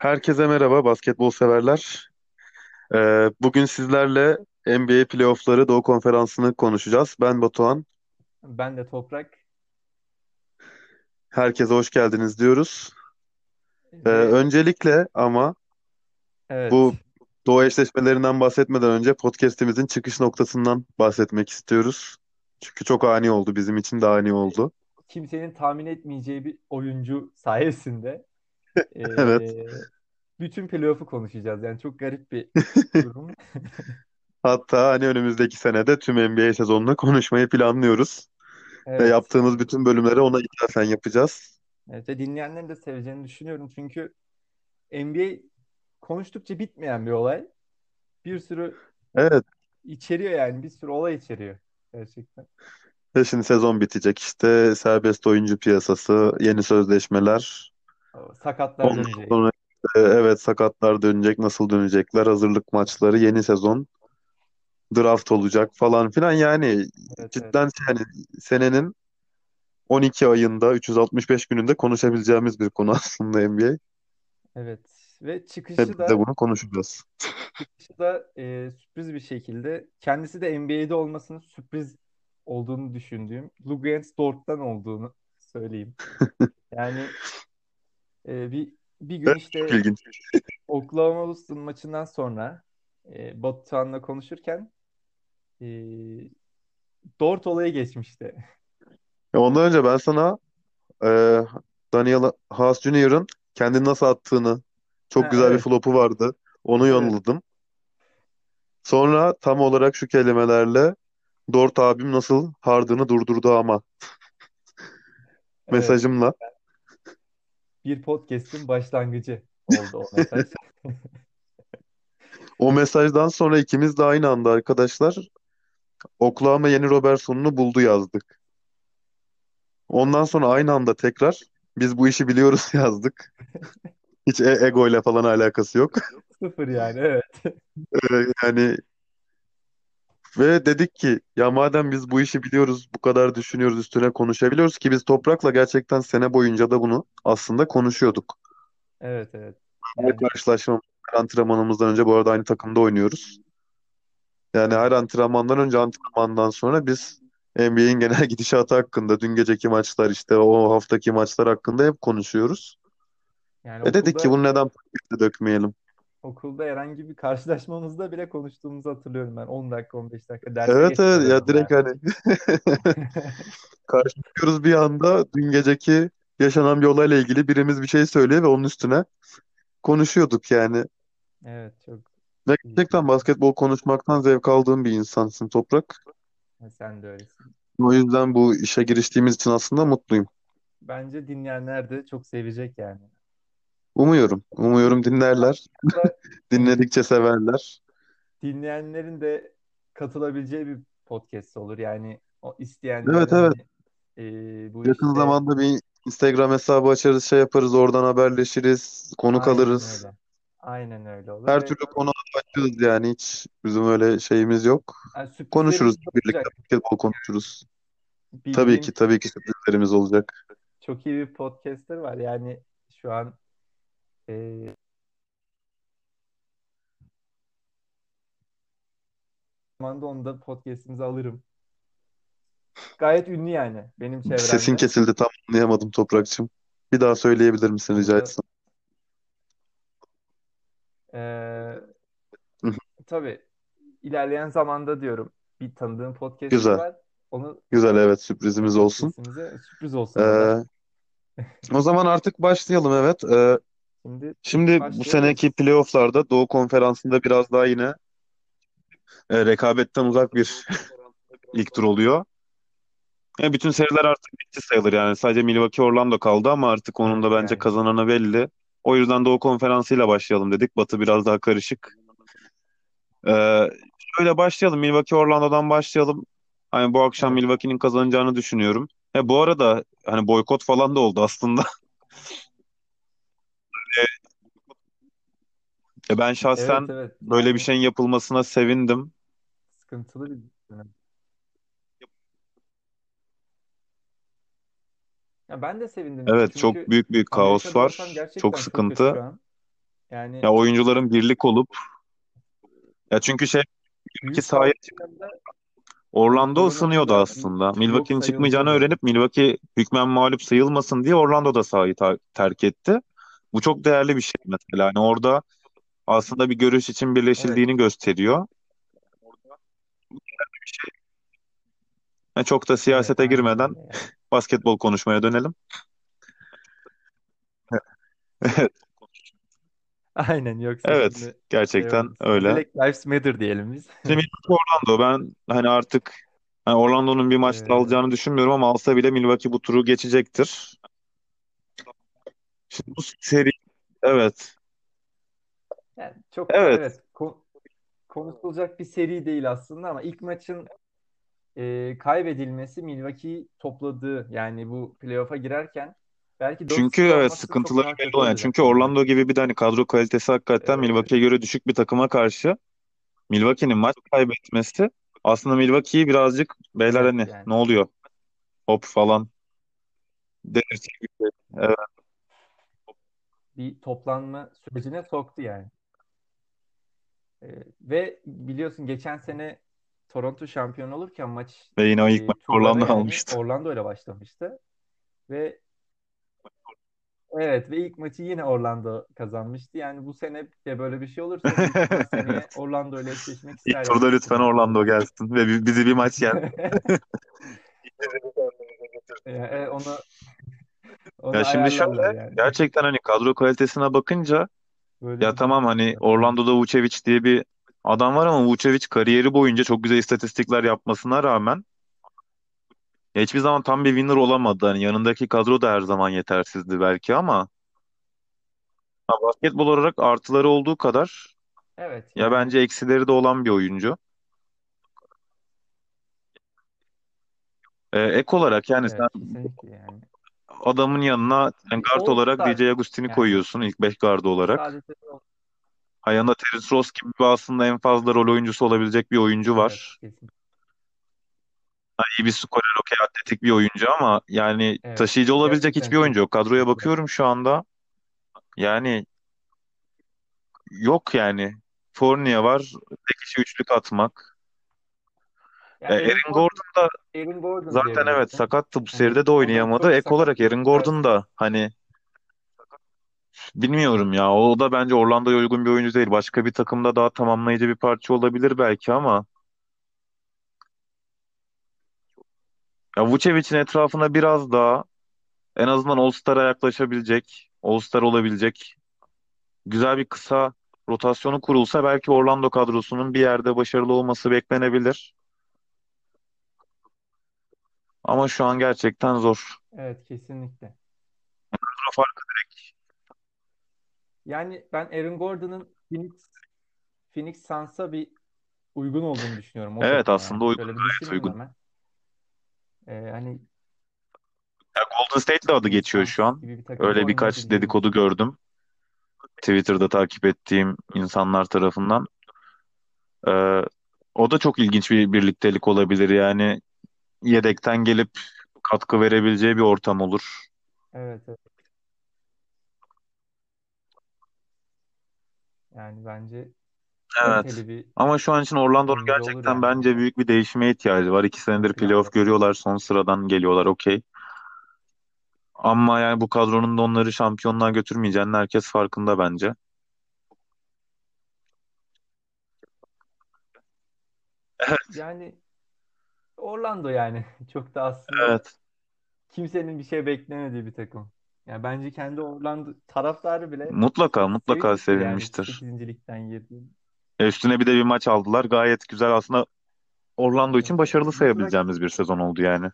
Herkese merhaba basketbol severler. Ee, bugün sizlerle NBA playoffları Doğu Konferansı'nı konuşacağız. Ben Batuhan. Ben de Toprak Herkese hoş geldiniz diyoruz. Ee, ve öncelikle ama bu evet Doğu eşleşmelerinden bahsetmeden önce podcast'imizin çıkış noktasından bahsetmek istiyoruz. Çünkü çok ani oldu, bizim için de ani oldu. kimsenin tahmin etmeyeceği bir oyuncu sayesinde Evet. eee, bütün playoff'u konuşacağız. Yani çok garip bir durum. Hatta hani önümüzdeki senede tüm NBA sezonunu konuşmayı planlıyoruz. Ve Evet yaptığımız bütün bölümleri ona ithafen yapacağız. evet, ve dinleyenlerin de seveceğini düşünüyorum. Çünkü NBA konuştukça bitmeyen bir olay. Bir sürü Evet. içeriyor yani bir sürü olay içeriyor gerçekten. Ve şimdi sezon bitecek işte serbest oyuncu piyasası, yeni sözleşmeler. Sakatlar Ondan dönecek. sonra işte, evet sakatlar dönecek, nasıl dönecekler, hazırlık maçları, yeni sezon, draft olacak falan filan. Yani Evet evet. cidden yani senenin 12 ayında 365 gününde konuşabileceğimiz bir konu aslında NBA. Evet. Ve çıkışı de da bunu konuşacağız. çıkışı da e, sürpriz bir şekilde kendisi de NBA'de olmasının sürpriz olduğunu düşündüğüm Luguentz Dort'tan olduğunu söyleyeyim. Yani e, bir bir gün işte. Oklahoma Houston maçından sonra e, Batuhan'la konuşurken e, Dort olayı geçmişti. Ya Ondan önce ben sana e, Daniel House Jr.'ın kendini nasıl attığını, çok Ha, güzel bir evet, flopu vardı. Onu evet, yolladım. Sonra tam olarak şu kelimelerle Dort abim nasıl Harden'ı durdurdu ama evet. Bir podcast'in başlangıcı oldu o mesaj. O mesajdan sonra ikimiz de aynı anda arkadaşlar Oklahoma yeni Robertson'unu buldu yazdık. Ondan sonra aynı anda tekrar biz bu işi biliyoruz yazdık. Hiç e ego ile falan alakası yok. Sıfır yani evet. Ee, Yani ve dedik ki ya madem biz bu işi biliyoruz, bu kadar düşünüyoruz, üstüne konuşabiliyoruz ki biz Toprak'la gerçekten sene boyunca da bunu aslında konuşuyorduk. Evet evet. Her Yani karşılaşma, her antrenmanımızdan önce bu arada aynı takımda oynuyoruz. Yani her antrenmandan önce antrenmandan sonra biz NBA'in genel gidişatı hakkında, dün geceki maçlar işte o haftaki maçlar hakkında hep konuşuyoruz. Yani E dedik ki okulda bunu neden pakete dökmeyelim? Okulda herhangi bir karşılaşmamızda bile konuştuğumuzu hatırlıyorum ben. 10 dakika 15 dakika derse Evet evet ya direkt yani. hani karşılıyoruz bir anda dün geceki yaşanan bir olayla ilgili birimiz bir şey söylüyor ve onun üstüne konuşuyorduk yani. Evet çok Ve gerçekten basketbol konuşmaktan zevk aldığım bir insansın Toprak. Sen de öylesin. O yüzden bu işe giriştiğimiz için aslında mutluyum. Bence dinleyenler de çok sevecek yani. Umuyorum. Umuyorum dinlerler. Aslında Dinledikçe severler. dinleyenlerin de katılabileceği bir podcast olur. Yani o isteyenler Evet evet. hani e, bu Yakın işte zamanda bir Instagram hesabı açarız, şey yaparız, oradan haberleşiriz, konuk aynen alırız. öyle. Aynen öyle olur Her ve türlü konu açığız yani hiç bizim öyle şeyimiz yok. yani Konuşuruz, sürprizlerimiz birlikte olacak. basketbol konuşuruz. Tabii ki Bildiğim tabii ki sürprizlerimiz olacak. çok iyi bir podcaster var. Yani şu an e, zamanda onu da podcast'imize alırım. Gayet ünlü yani benim Sesin çevremde. kesildi tam anlayamadım Toprakçığım. Bir daha söyleyebilir misin rica etsem? e, Hı, tabii ilerleyen zamanda diyorum bir tanıdığım podcaster Güzel. var. Onu Güzel evet sürprizimiz olsun. sürpriz olsun. Ee, o zaman artık başlayalım evet. Ee, Şimdi şimdi bu seneki playofflarda Doğu Konferansı'nda biraz daha yine e, rekabetten uzak bir ilk tur oluyor. E, bütün seriler artık bitti sayılır yani. Sadece Milwaukee Orlando kaldı ama artık onun da bence yani. kazananı belli. O yüzden Doğu Konferansı'yla başlayalım dedik. Batı biraz daha karışık. Ee, şöyle başlayalım. Milwaukee Orlando'dan başlayalım. Hani bu akşam Evet. Milwaukee'nin kazanacağını düşünüyorum. E, bu arada hani boykot falan da oldu aslında. E, ben Evet şahsen evet böyle bir yani şeyin yapılmasına sevindim. sıkıntılı bir dönem. Ya ben de sevindim Evet çok çünkü büyük bir kaos Amerika'da var. Çok gerçekten çok kötü sıkıntı. şu an. Yani Ya oyuncuların birlik olup ya çünkü şey iki büyük sahaya Orlando ısınıyordu aslında. blok Milwaukee'nin çıkmayacağını öğrenip Milwaukee hükmen mağlup sayılmasın diye Orlando da sahayı ta- terk etti. Bu çok değerli bir şey mesela. Yani orada aslında bir görüş için birleşildiğini gösteriyor. Yani çok da siyasete girmeden basketbol konuşmaya dönelim. Aynen yoksa Evet, şimdi şey gerçekten sonra. öyle. Black Lives Matter diyelim biz. Şimdi Milwaukee Orlando ben hani artık hani Orlando'nun bir maçta Ee, alacağını düşünmüyorum ama alsa bile Milwaukee bu turu geçecektir. Şimdi bu seri evet. Yani çok Evet. evet ko- konuşulacak bir seri değil aslında ama ilk maçın e, kaybedilmesi Milwaukee topladığı yani bu playoff'a girerken belki Çünkü 4-0 evet sıkıntıları belli olan. Çünkü. Orlando gibi bir de hani kadro kalitesi hakikaten Ee, Milwaukee'ye göre düşük bir takıma karşı Milwaukee'nin maç kaybetmesi aslında Milwaukee'yi birazcık beyler evet hani yani ne oluyor hop falan. Evet. bir toplanma sürecine soktu yani. Ee, ve biliyorsun geçen sene Toronto şampiyon olurken maç Ve yine o ilk e, maç Orlando yani almıştı. Orlando ile başlamıştı ve evet ve ilk maçı yine Orlando kazanmıştı. Yani bu sene de böyle bir şey olursa seneye. Orlando ile eşleşmek İlk ister turda yani lütfen Orlando gelsin ve bi- bizi bir maç yen. Ee, onu onu Ya şimdi şöyle yani. gerçekten hani kadro kalitesine bakınca Böyle ya bir durum tamam hani var. Orlando'da Vucevic diye bir adam var ama Vucevic kariyeri boyunca çok güzel istatistikler yapmasına rağmen ya hiçbir zaman tam bir winner olamadı. Hani yanındaki kadro da her zaman yetersizdi belki ama ha, basketbol olarak artıları olduğu kadar Evet ya yani bence eksileri de olan bir oyuncu. Ee, ek olarak yani sen evet kesinlikle yani. Adamın yanına yani guard All olarak Star DJ Agustin'i yani koyuyorsun ilk 5 guard olarak. sadece yanında Terence Ross gibi aslında en fazla rol oyuncusu olabilecek bir oyuncu evet var. kesin. İyi bir skorer, okey atletik bir oyuncu ama yani Evet taşıyıcı olabilecek gerçekten hiçbir oyuncu yok. Kadroya bakıyorum şu anda. Yani yok yani. Fournier var. Tek işi üçlük atmak. Ya E, Aaron Aaron Gordon, da Aaron Gordon zaten evet sakattı bu seride de oynayamadı. Ek olarak Aaron Gordon da hani bilmiyorum ya. O da bence Orlando'ya uygun bir oyuncu değil. Başka bir takımda daha tamamlayıcı bir parça olabilir belki ama ya Vucevic'in etrafına biraz daha en azından All-Star'a yaklaşabilecek, All-Star olabilecek güzel bir kısa rotasyonu kurulsa belki Orlando kadrosunun bir yerde başarılı olması beklenebilir. Ama şu an gerçekten zor. Evet kesinlikle. Kadro farkı- Yani ben Aaron Gordon'ın Phoenix, Phoenix Suns'a bir uygun olduğunu düşünüyorum o Evet takıma aslında uygun Şöyle bir gayet düşüneyim uygun. hemen. Ee, hani Ya Golden State'le adı Phoenix geçiyor şu an. gibi bir takımda Öyle birkaç oynayabileceğini dedikodu gördüm. Twitter'da takip ettiğim insanlar tarafından. Ee, o da çok ilginç bir birliktelik olabilir. Yani yedekten gelip katkı verebileceği bir ortam olur. Evet, evet. Yani bence Evet. kaliteli bir Ama şu an için Orlando'nun oyuncu olur gerçekten yani bence büyük bir değişime ihtiyacı var. İki senedir playoff planda. görüyorlar. Son sıradan geliyorlar. Okey. Ama yani bu kadronun da onları şampiyonluğa götürmeyeceğinin herkes farkında bence. Yani Orlando yani çok da aslında Evet. kimsenin bir şey beklemediği bir takım. Yani bence kendi Orlando taraftarı bile Mutlaka mutlaka sevinmiştir yani girdiği. E, üstüne bir de bir maç aldılar. Gayet güzel aslında Orlando Evet. için başarılı sayabileceğimiz bir sezon oldu yani.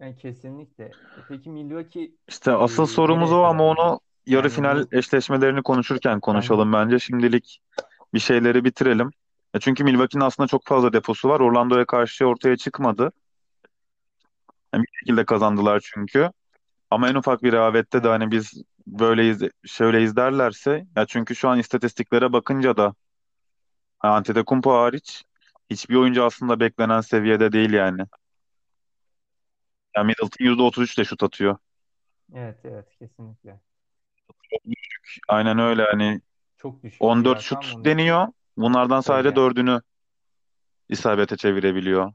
yani kesinlikle. E Peki Milwaukee İşte e, asıl sorumuz nereye o ama kadar onu yarı Yani final bu eşleşmelerini konuşurken konuşalım bence. Şimdilik bir şeyleri bitirelim. E, çünkü Milwaukee'nin aslında çok fazla deposu var. Orlando'ya karşı ortaya çıkmadı. Yani bir şekilde kazandılar çünkü. Ama en ufak bir rehavette de hani biz böyleyiz, şöyleyiz derlerse ya çünkü şu an istatistiklere bakınca da Antetokounmpo hariç hiçbir oyuncu aslında beklenen seviyede değil yani. Ya Middleton %33 de şut atıyor. Evet evet kesinlikle. Aynen öyle hani Çok düşük bir 14 rakam şut için deniyor. Bunlardan sadece yani. dördünü isabete çevirebiliyor.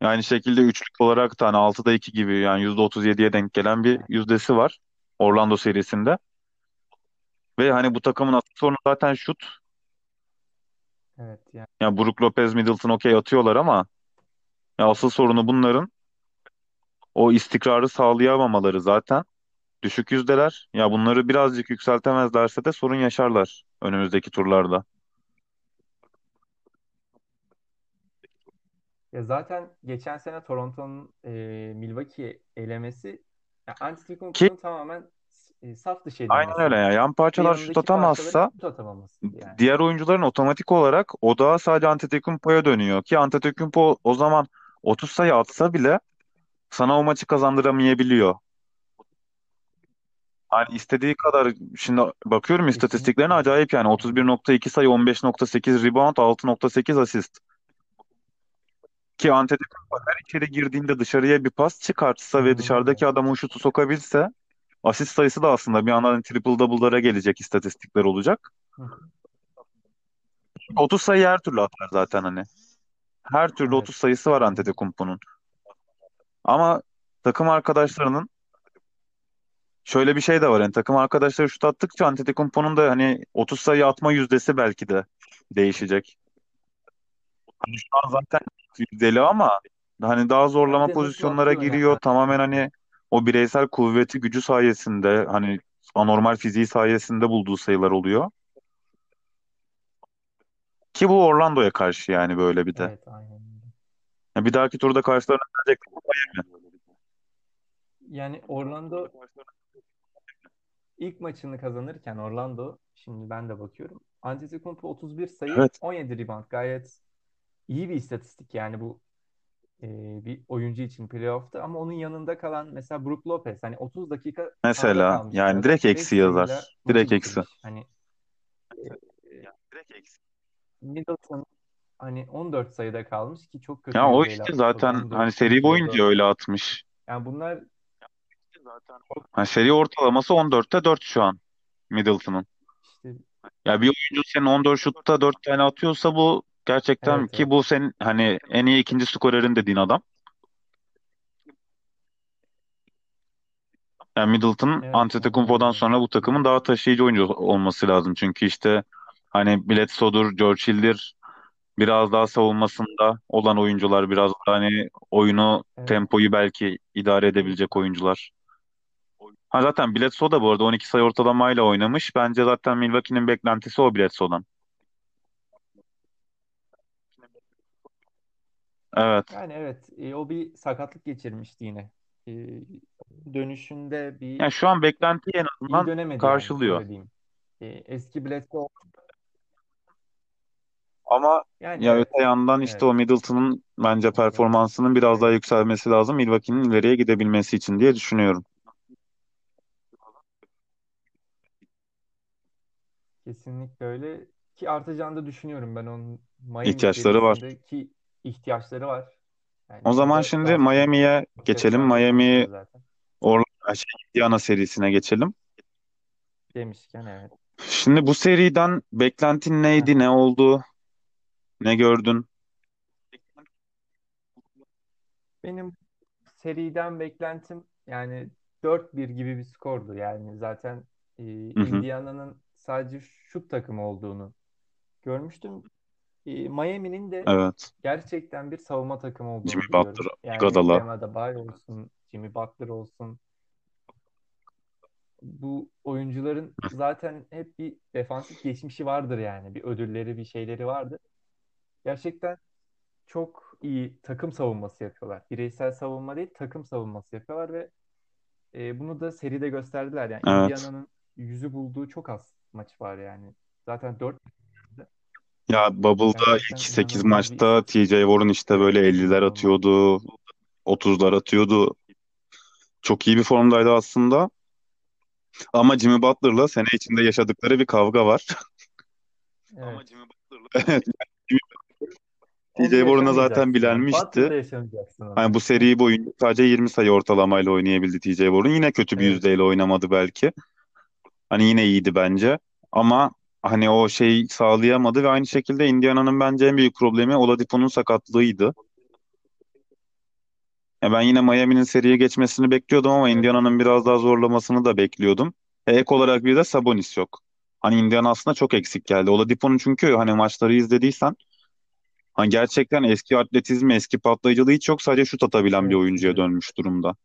Aynı şekilde üçlük olarak da hani 6'da 2 gibi yani %37'ye denk gelen bir Yani, yüzdesi var Orlando serisinde. Ve hani bu takımın asıl sorunu zaten şut. evet yani. Yani Brook Lopez, Middleton okey atıyorlar ama ya asıl sorunu bunların o istikrarı sağlayamamaları zaten. Düşük yüzdeler. Ya bunları birazcık yükseltemezlerse de sorun yaşarlar önümüzdeki turlarda. Ya zaten geçen sene Toronto'nun e, Milwaukee elemesi ya Antetokounmpo'nun tamamen e, saf dışı aynen öyle ya. Yan parçalar şut atamazsa yani. diğer oyuncuların otomatik olarak odağı sadece Antetokounmpo'ya dönüyor. Ki Antetokounmpo o zaman 30 sayı atsa bile sana o maçı kazandıramayabiliyor. Hani istediği kadar şimdi bakıyorum istatistiklerine Kesinlikle acayip yani Yani 31.2 sayı, 15.8 rebound, 6.8 asist. Ki Antetokounmpo her içeri girdiğinde dışarıya bir pas çıkartsa ve inanılmaz dışarıdaki yani. adam o şutu sokabilse asist sayısı da aslında bir yandan triple double'lara gelecek istatistikler olacak. Hı. 30 sayı her türlü atar zaten hani. Her türlü Evet. 30 sayısı var Yani Antetokounmpo'nun. Ama takım arkadaşlarının şöyle bir şey de var. Yani takım arkadaşları şut attıkça Antetokounmpo'nun da hani 30 sayı atma yüzdesi belki de değişecek. Hani şu an zaten yüzdeli ama hani daha zorlama nasıl pozisyonlara giriyor. Tamamen Antetokounmpo'nun. hani o bireysel kuvveti gücü sayesinde hani anormal fiziği sayesinde bulduğu sayılar oluyor. Ki bu Orlando'ya karşı yani böyle bir de. Evet aynen öyle. Ya bir dahaki turda karşılarına gelecek Yani Orlando ilk maçını kazanırken Orlando şimdi ben de bakıyorum. Antetokounmpo 31 sayı, Evet. 17 rebound. Gayet iyi bir istatistik yani bu e, bir oyuncu için playoff'ta ama onun yanında kalan mesela Brook Lopez hani 30 dakika Mesela yani direkt 5 eksi yazar. Direkt eksi. Hani e, Middleton hani 14 sayıda kalmış ki çok kötü Ya o işte zaten hani 14 seri 12'ye boyunca 4. öyle atmış. Yani bunlar Hani seri ortalaması 14'te 4 şu an Middleton'ın. işte Ya bir oyuncu senin 14 şutta 4 tane atıyorsa bu gerçekten evet ki evet. bu senin hani en iyi ikinci skorerin dediğin adam. Yani Middleton Evet Antetokounmpo'dan sonra bu takımın daha taşıyıcı oyuncu olması lazım. Çünkü işte hani Bledsoe'dur, George Hill'dir biraz daha savunmasında olan oyuncular biraz daha hani oyunu Evet. tempoyu belki idare edebilecek oyuncular. Ha zaten Bledsoe da bu arada 12 sayı ortalamayla oynamış. Bence zaten Milwaukee'nin beklentisi o Bledsoe'dan. Evet. Yani evet e, o bir sakatlık geçirmişti yine. E, dönüşünde bir Yani şu an beklentiyi en iyi azından dönemedi yani karşılıyor. öyle diyeyim. E, eski Bledsoe Ama yani ya evet. öte yandan işte Evet. o Middleton'ın bence performansının biraz daha yükselmesi lazım Milwaukee'nin ileriye gidebilmesi için diye düşünüyorum. Kesinlikle öyle ki artacağını da düşünüyorum ben onun Miami İhtiyaçları var. serisindeki ihtiyaçları var. O Yani zaman burada şimdi Miami'ye geçelim. Miami zaten Orlando şey, Indiana serisine geçelim. demişken evet. Şimdi bu seriden beklentin neydi? Ne oldu? Ne gördün? Benim seriden beklentim yani 4-1 gibi bir skordu. Yani zaten e, Hı hı. Indiana'nın sadece şut takımı olduğunu görmüştüm. E, Miami'nin de Evet. gerçekten bir savunma takımı Jimmy olduğunu Butler, biliyorum. Yani Iguodala. Adebayo olsun, Jimmy Butler olsun. Bu oyuncuların zaten hep bir defansif geçmişi vardır yani. Bir ödülleri, bir şeyleri vardır. Gerçekten çok iyi takım savunması yapıyorlar. Bireysel savunma değil, takım savunması yapıyorlar ve E, bunu da seride gösterdiler. Yani Evet. Indiana'nın yüzü bulduğu çok az maç var yani. Zaten 4 Ya Bubble'da ilk gerçekten 8 inanılmaz bir maçta istatistik. TJ Warren işte böyle evet 50'ler inanılmaz. atıyordu, 30'lar atıyordu. Çok iyi bir formdaydı aslında. Ama Jimmy Butler'la sene içinde yaşadıkları bir kavga var. Evet. Evet. onu TJ Warren'a zaten yani. bilenmişti. Hani bu seri boyunca sadece 20 sayı ortalamayla oynayabildi TJ Warren. Yine kötü bir Evet. yüzdeyle oynamadı belki. Hani yine iyiydi bence. Ama hani o şeyi sağlayamadı ve aynı şekilde Indiana'nın bence en büyük problemi Oladipo'nun sakatlığıydı. Ya ben yine Miami'nin seriye geçmesini bekliyordum ama Evet. Indiana'nın biraz daha zorlamasını da bekliyordum. E, ek olarak bir de Sabonis yok. Hani Indiana aslında çok eksik geldi. Oladipo'nun çünkü hani maçları izlediysen hani gerçekten eski atletizmi, eski patlayıcılığı hiç yok. Sadece şut atabilen bir Evet. oyuncuya dönmüş durumda.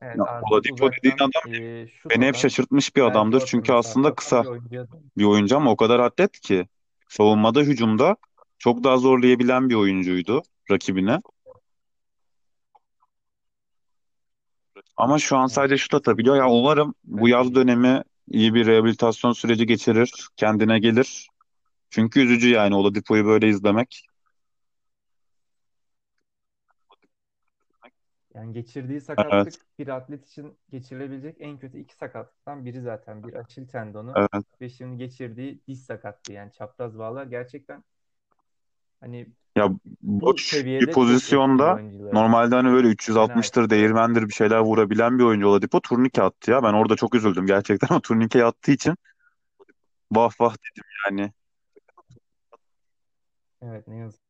Evet Ya, artık Oladipo dediğin uzaktan adam e, şut beni hep atan, şaşırtmış bir belki adamdır. Çünkü aslında kısa bir oyuncuya bir oyuncu ama o kadar atlet ki savunmada, hücumda çok daha zorlayabilen bir oyuncuydu rakibine. Ama şu an sadece şut atabiliyor. Ya umarım bu yaz dönemi iyi bir rehabilitasyon süreci geçirir, kendine gelir. Çünkü üzücü yani Oladipo'yu böyle izlemek. Yani geçirdiği Evet, sakatlık bir atlet için geçirilebilecek en kötü iki sakatlıktan biri zaten. Bir Achil tendonu evet. ve şimdi geçirdiği diz sakatlığı yani çapraz bağlar gerçekten hani Ya bu boş bir seviyede etkili pozisyonda oyuncuları. normalde hani böyle Fena 360'tır, etkili. değirmendir bir şeyler vurabilen bir oyuncu Oladipo turnike attı ya. Ben orada çok üzüldüm gerçekten o turnikeyi attığı için. Vah vah dedim yani. Evet ne yazık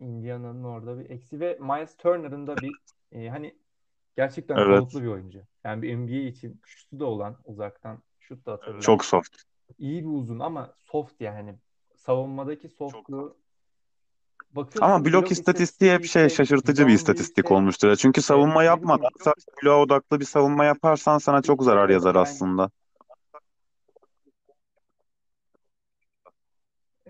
Indiana'nın orada bir eksi ve Miles Turner'ın da bir e, hani gerçekten Evet. kalıplı bir oyuncu. Yani bir NBA için şutu da olan uzaktan şut da atabilen Çok soft. iyi bir uzun ama soft yani savunmadaki softluğu bakıyorsun Ama blok blok istatistiği hep şey yüksek, şaşırtıcı bir istatistik yüksek. olmuştur. Çünkü savunma yapmadan sadece bloğa odaklı bir savunma yaparsan sana çok zarar yazar aslında.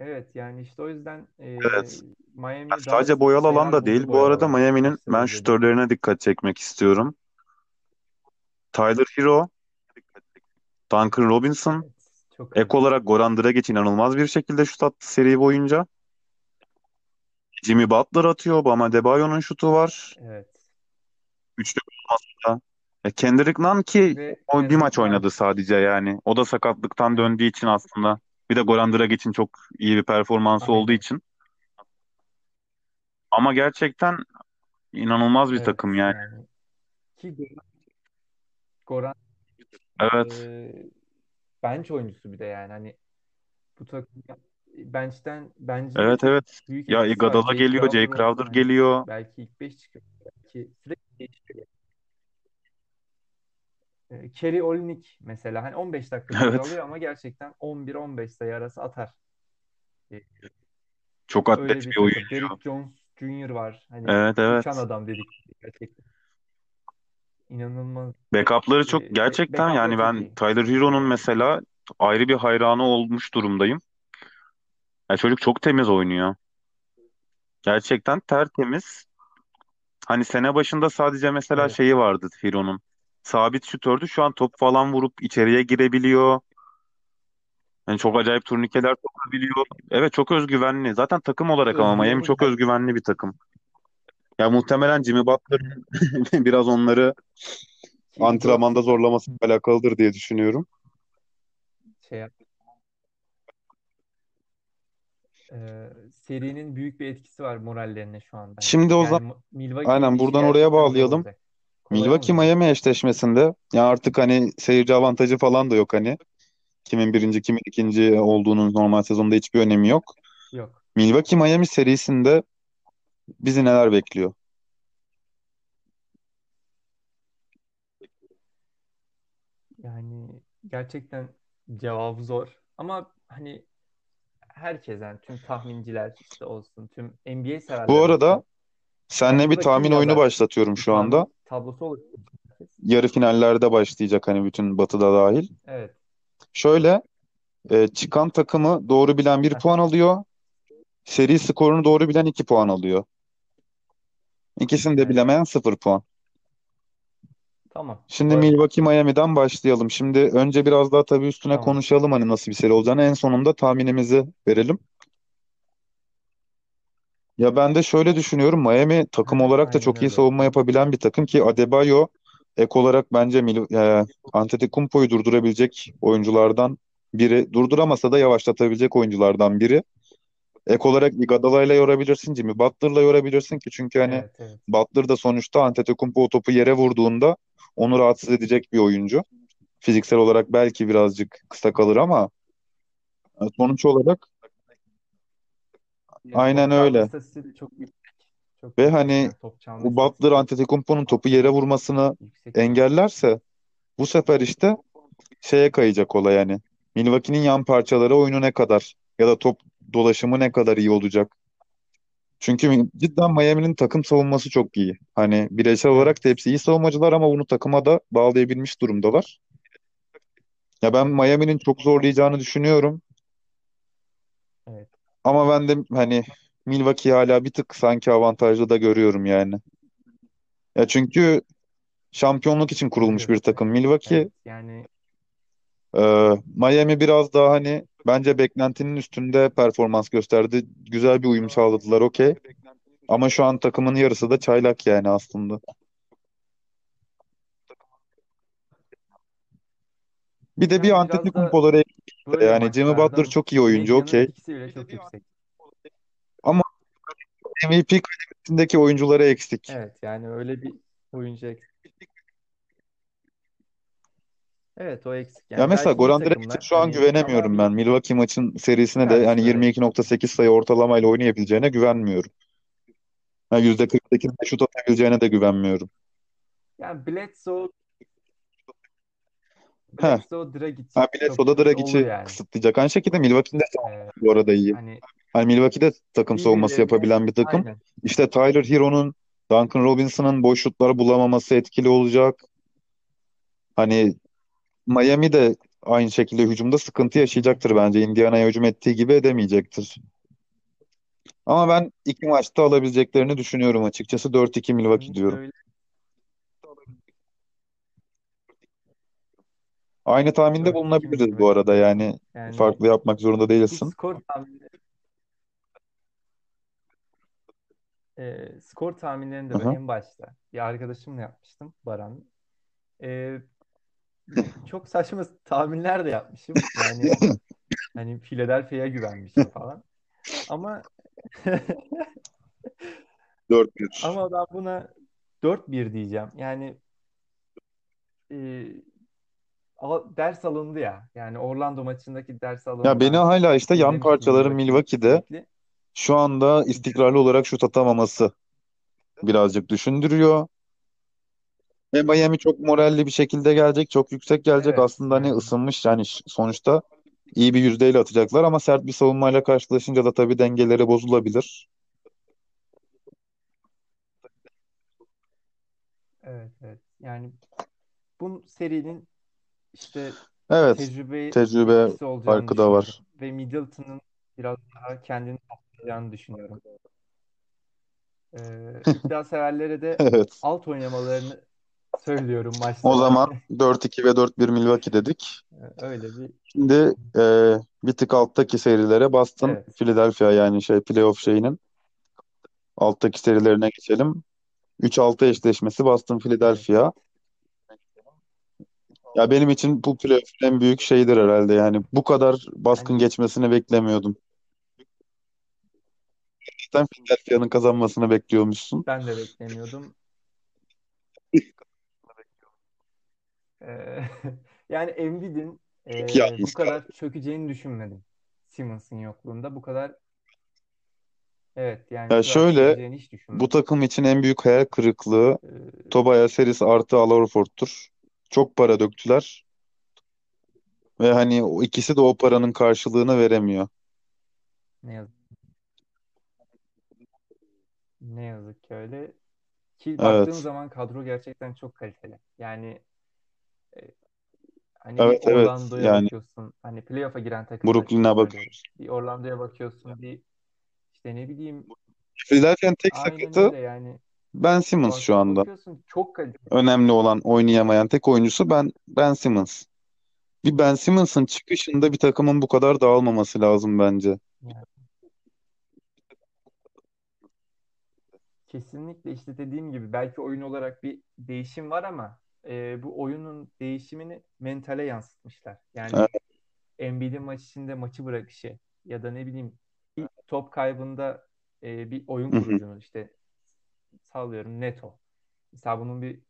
Evet yani işte o yüzden e, Evet. Miami Ya daha sadece boyalı alan şeyler da buldu değil. Bu boyalı arada alanda. Miami'nin izledim. şütörlerine dikkat çekmek istiyorum. Tyler Hero, Duncan Robinson, Evet, çok ek olarak Goran Dragic inanılmaz bir şekilde şut attı seri boyunca. Jimmy Butler atıyor. Bam Adebayo'nun şutu var. Evet. Üçlü olmazsa. E, Kendrick Nunn ki Ve o bir maç Kendrick Nunn oynadı sadece yani. O da sakatlıktan döndüğü için aslında. Bir de Goran Dragic'in çok iyi bir performansı olduğu aynen. için. Ama gerçekten inanılmaz bir Evet takım yani. yani ki Goran Evet. e, bench oyuncusu bir de yani hani bu takım bench'ten bence Evet evet. büyük Ya etkisi var. Iguodala Jay geliyor, Jay Crowder olsun Crowder hani geliyor. belki ilk 5 çıkıyor. Belki sürekli değişiyor. E, Kelly Olynyk mesela hani 15 dakika Evet. alıyor ama gerçekten 11-15 sayı arası atar. E, Çok atlet bir bir oyuncu. Derrick Jones Jr. var. Hani Evet uçan evet. adam dedik gerçekten. İnanılmaz. Backup'ları çok E, gerçekten backup'ları yani ben iyi. Tyler Hero'nun mesela ayrı bir hayranı olmuş durumdayım. Ya çocuk çok temiz oynuyor. Gerçekten tertemiz. Hani sene başında sadece mesela Evet. şeyi vardı Hero'nun. Sabit şutördü. Şu an top falan vurup içeriye girebiliyor. Yani çok acayip turnikeler sokabiliyor. Evet çok özgüvenli. Zaten takım olarak ama Miami çok özgüvenli bir takım. Ya muhtemelen Jimmy Butler'ın biraz onları dört antrenmanda zorlaması alakalıdır diye düşünüyorum. şey yap- e, serinin büyük bir etkisi var morallerine şu anda. Şimdi o zaman Yani Milwaukee'nin aynen buradan oraya bağlayalım. olacak. Milwaukee olmayacak. Miami eşleşmesinde ya artık hani seyirci avantajı falan da yok hani. Kimin birinci kimin ikinci olduğunun normal sezonda hiçbir önemi yok. Yok. Milwaukee Miami serisinde bizi neler bekliyor? Yani gerçekten cevabı zor. Ama hani herkes yani tüm tahminciler işte olsun, tüm NBA Bu severler arada olsun. Yani seninle bir tahmin oyunu yazar? başlatıyorum şu anda. Tablosu herkes. Yarı finallerde başlayacak hani bütün batıda dahil. Evet. Şöyle e, çıkan takımı doğru bilen bir puan alıyor. Seri skorunu doğru bilen iki puan alıyor. İkisini de bilemeyen sıfır puan. Tamam. Şimdi Varım. Milwaukee Miami'den başlayalım. Şimdi önce biraz daha tabii üstüne Tamam. konuşalım hani nasıl bir seri olacağını. En sonunda tahminimizi verelim. Ya ben de şöyle düşünüyorum. Miami takım olarak da Aynen çok iyi öyle. savunma yapabilen bir takım ki Adebayo ek olarak bence Mil e, Antetokounmpo'yu durdurabilecek oyunculardan biri. Durduramasa da yavaşlatabilecek oyunculardan biri. Ek olarak Iguodala'yla yorabilirsin, Jimmy Butler'la yorabilirsin ki çünkü hani Evet, evet. Butler da sonuçta Antetokounmpo o topu yere vurduğunda onu rahatsız edecek bir oyuncu. Fiziksel olarak belki birazcık kısa kalır ama e, sonuç olarak Yani aynen öyle. istatistiği de çok yüksek. Çok Ve yüksek. hani Yani top çalma bu Butler istatistiği Antetokounmpo'nun topu yere vurmasını yüksek engellerse bu sefer işte şeye kayacak olay yani. Milwaukee'nin yan parçaları oyunu ne kadar ya da top dolaşımı ne kadar iyi olacak. Çünkü cidden Miami'nin takım savunması çok iyi. Hani bireysel olarak da Evet. hepsi iyi savunmacılar ama bunu takıma da bağlayabilmiş durumdalar. Ya ben Miami'nin çok zorlayacağını düşünüyorum. Ama ben de hani Milwaukee'yi hala bir tık sanki avantajlı da görüyorum yani. Ya çünkü şampiyonluk için kurulmuş bir takım Milwaukee. Evet. Yani Ee, Miami biraz daha hani bence beklentinin üstünde performans gösterdi. Güzel bir uyum sağladılar okey. Ama şu an takımın yarısı da çaylak yani aslında. Bir de bir yani biraz da Antetokounmpo'ları eksik. böyle Yani Jimmy Butler çok iyi oyuncu medyanın okey. etkisi bile çok yüksek. Ama MVP kalitesindeki oyuncuları eksik. Evet. Yani öyle bir oyuncu eksik. Evet o eksik. Ya Yani mesela belki iyi Goran Dragic'e takımlar şu an hani güvenemiyorum ben. Milwaukee maçın serisine de yani karşıları 22.8 sayı ortalamayla oynayabileceğine güvenmiyorum. Ha, %48 de şut atabileceğine de güvenmiyorum. yani Bledsoe Heh. Bledsoe Dragic Ha çok Bledsoe'da iyi olur Dragic'i yani. kısıtlayacak. Aynı şekilde Milwaukee'nin de Ee, bu arada iyi. hani Hani Milwaukee'de takım savunması birbirlerine yapabilen bir takım. aynen. İşte Tyler Hero'nun, Duncan Robinson'ın boş bulamaması etkili olacak. Hani Miami de aynı şekilde hücumda sıkıntı yaşayacaktır bence. Indiana'ya hücum ettiği gibi edemeyecektir. Ama ben iki maçta alabileceklerini düşünüyorum açıkçası. 4-2 Milwaukee Kesinlikle diyorum. öyle. Aynı tahminde 4-2 bulunabiliriz bu arada yani. Yani Farklı yapmak zorunda bir değilsin. skor tahmini, e, skor tahminlerini de böyle Aha. en başta bir arkadaşımla yapmıştım Baran. E, çok saçma tahminler de yapmışım. Yani hani Philadelphia'ya güvenmişim falan. Ama 4-1. ama ben buna 4-1 diyeceğim. Yani e, al- ders alındı ya. Yani Orlando maçındaki ders Ya beni Ben hala işte yan izlemiştim parçaların Milwaukee'yi Milwaukee'de sürekli. şu anda istikrarlı olarak şut atamaması birazcık düşündürüyor. Ve Miami çok moralli bir şekilde gelecek, çok yüksek gelecek. Evet Aslında hani yani ısınmış yani ş- sonuçta iyi bir yüzdeyle atacaklar ama sert bir savunmayla karşılaşınca da tabii dengeleri bozulabilir. evet evet. Yani bu serinin işte Evet, tecrübe tecrübe farkı da var. Ve Middleton'ın biraz daha kendini toplayacağını düşünüyorum. Ee, iddia severlere de Evet. alt oynamalarını söylüyorum O maçlara. zaman 4-2 ve 4-1 Milwaukee dedik. Öyle bir Şimdi e, bir tık alttaki serilere Boston, evet Philadelphia yani şey playoff şeyinin alttaki serilerine geçelim. 3-6 eşleşmesi Boston evet. Ya benim için bu playoff'un en büyük şeyidir herhalde yani. Bu kadar baskın geçmesini beklemiyordum. Sen Philadelphia'nın kazanmasını bekliyormuşsun. ben de beklemiyordum. Ee, yani Embiid'in Çok e, bu yalnız kadar kaldı. çökeceğini düşünmedim. Simmons'ın yokluğunda bu kadar evet yani bu Ya kadar şöyle çökeceğini hiç bu düşünmedim. takım için en büyük hayal kırıklığı Ee, Tobias Harris artı Al Horford'tur. Çok para döktüler ve hani o ikisi de o paranın karşılığını veremiyor. ne yazık, ne yazık ki öyle. Ki baktığın Evet. zaman kadro gerçekten çok kaliteli. Yani e, hani bir Evet evet Orlando'ya yani bakıyorsun. Hani playoff'a giren takımlar Brooklyn'e bakıyoruz. Bir Orlando'ya bakıyorsun. Bir işte ne bileyim Philadelphia'nın tek aynen sakatı öyle yani. Ben Simmons şu Bak, anda. bakıyorsun çok kaliteli. Önemli olan oynayamayan tek oyuncusu ben Ben Simmons. Bir Ben Simmons'ın çıkışında bir takımın bu kadar dağılmaması lazım bence. Yani kesinlikle işte dediğim gibi belki oyun olarak bir değişim var ama e, bu oyunun değişimini mentale yansıtmışlar. Evet, Yani Embiid'in maç içinde maçı bırakışı ya da ne bileyim top kaybında e, bir oyun Hı hı. kurucunun işte sallıyorum Neto. Mesela bunun bir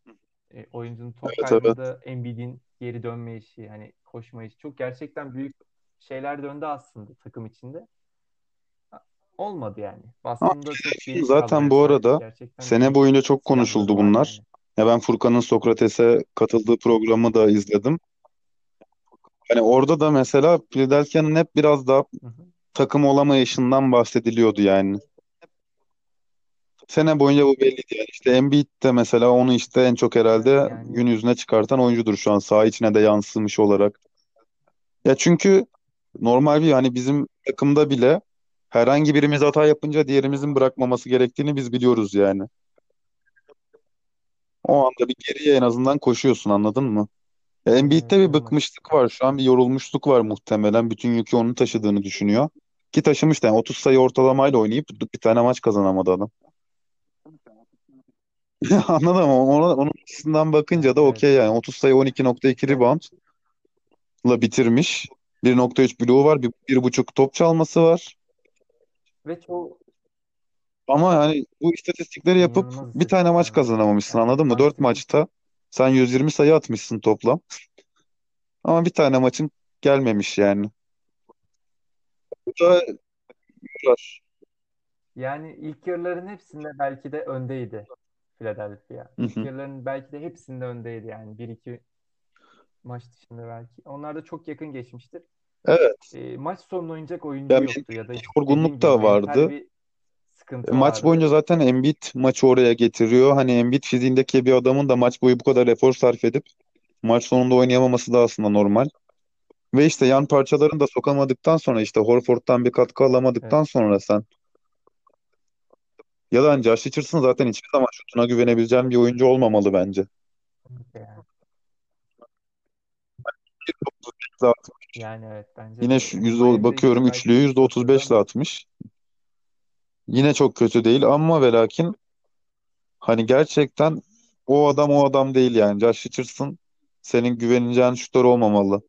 e, oyuncunun top Evet evet. kaybında Embiid'in geri dönme işi, hani koşma işi çok gerçekten büyük şeyler döndü aslında takım içinde. Olmadı yani. Boston'da çok zaten bu arada Gerçekten sene boyunca çok konuşuldu bunlar. yani. Ya ben Furkan'ın Sokrates'e katıldığı programı da izledim. Hani orada da mesela Philadelphia'nın hep biraz daha Hı hı. takım olamayışından bahsediliyordu yani. Sene boyunca bu belliydi yani. İşte Embiid de mesela onu işte en çok herhalde yani gün yüzüne çıkartan oyuncudur şu an saha içine de yansımış olarak. Ya çünkü normal bir hani bizim takımda bile herhangi birimiz hata yapınca diğerimizin bırakmaması gerektiğini biz biliyoruz yani. O anda bir geriye en azından koşuyorsun anladın mı? Ya Embiid'de evet bir bıkmışlık var. Şu an bir yorulmuşluk var muhtemelen. Bütün yükü onun taşıdığını düşünüyor. Ki taşımış da yani 30 sayı ortalamayla oynayıp bir tane maç kazanamadı adam. Anladın mı? Ona, onun açısından bakınca yani da evet okey yani. 30 sayı 12.2 reboundla bitirmiş. 1.3 bloğu var. Bir, bir buçuk top çalması var. ve çoğu Ama hani bu istatistikleri yapıp inanılmaz bir tane maç kazanamamışsın gerçekten. anladın mı? 4 Maçtaki maçta sen 120 sayı atmışsın toplam. Ama bir tane maçın gelmemiş yani. Bu da yani ilk yarıların hepsinde belki de öndeydi Philadelphia. Yarıların belki de hepsinde öndeydi yani. Bir iki maç dışında belki. Onlar da çok yakın geçmiştir. Evet. E, maç sonunu oynayacak oyuncu Ya yoktu ya da yorgunluk da vardı. bir E, sıkıntı maç boyunca vardı. zaten Embiid maçı oraya getiriyor. Hani Embiid fiziğindeki bir adamın da maç boyu bu kadar efor sarf edip maç sonunda oynayamaması da aslında normal. Ve işte yan parçalarını da sokamadıktan sonra işte Horford'dan bir katkı Evet. alamadıktan sonra sen ya da hani Josh Richardson zaten hiçbir zaman şutuna güvenebileceğin bir oyuncu olmamalı bence. Yani, yani evet bence yine de şu yüzde Miami'de bakıyorum belki üçlüyü yüzde otuz satırdı beşle ama atmış. Yine çok kötü değil ama ve lakin hani gerçekten o adam o adam değil yani. Josh Richardson senin güveneceğin şutör olmamalı.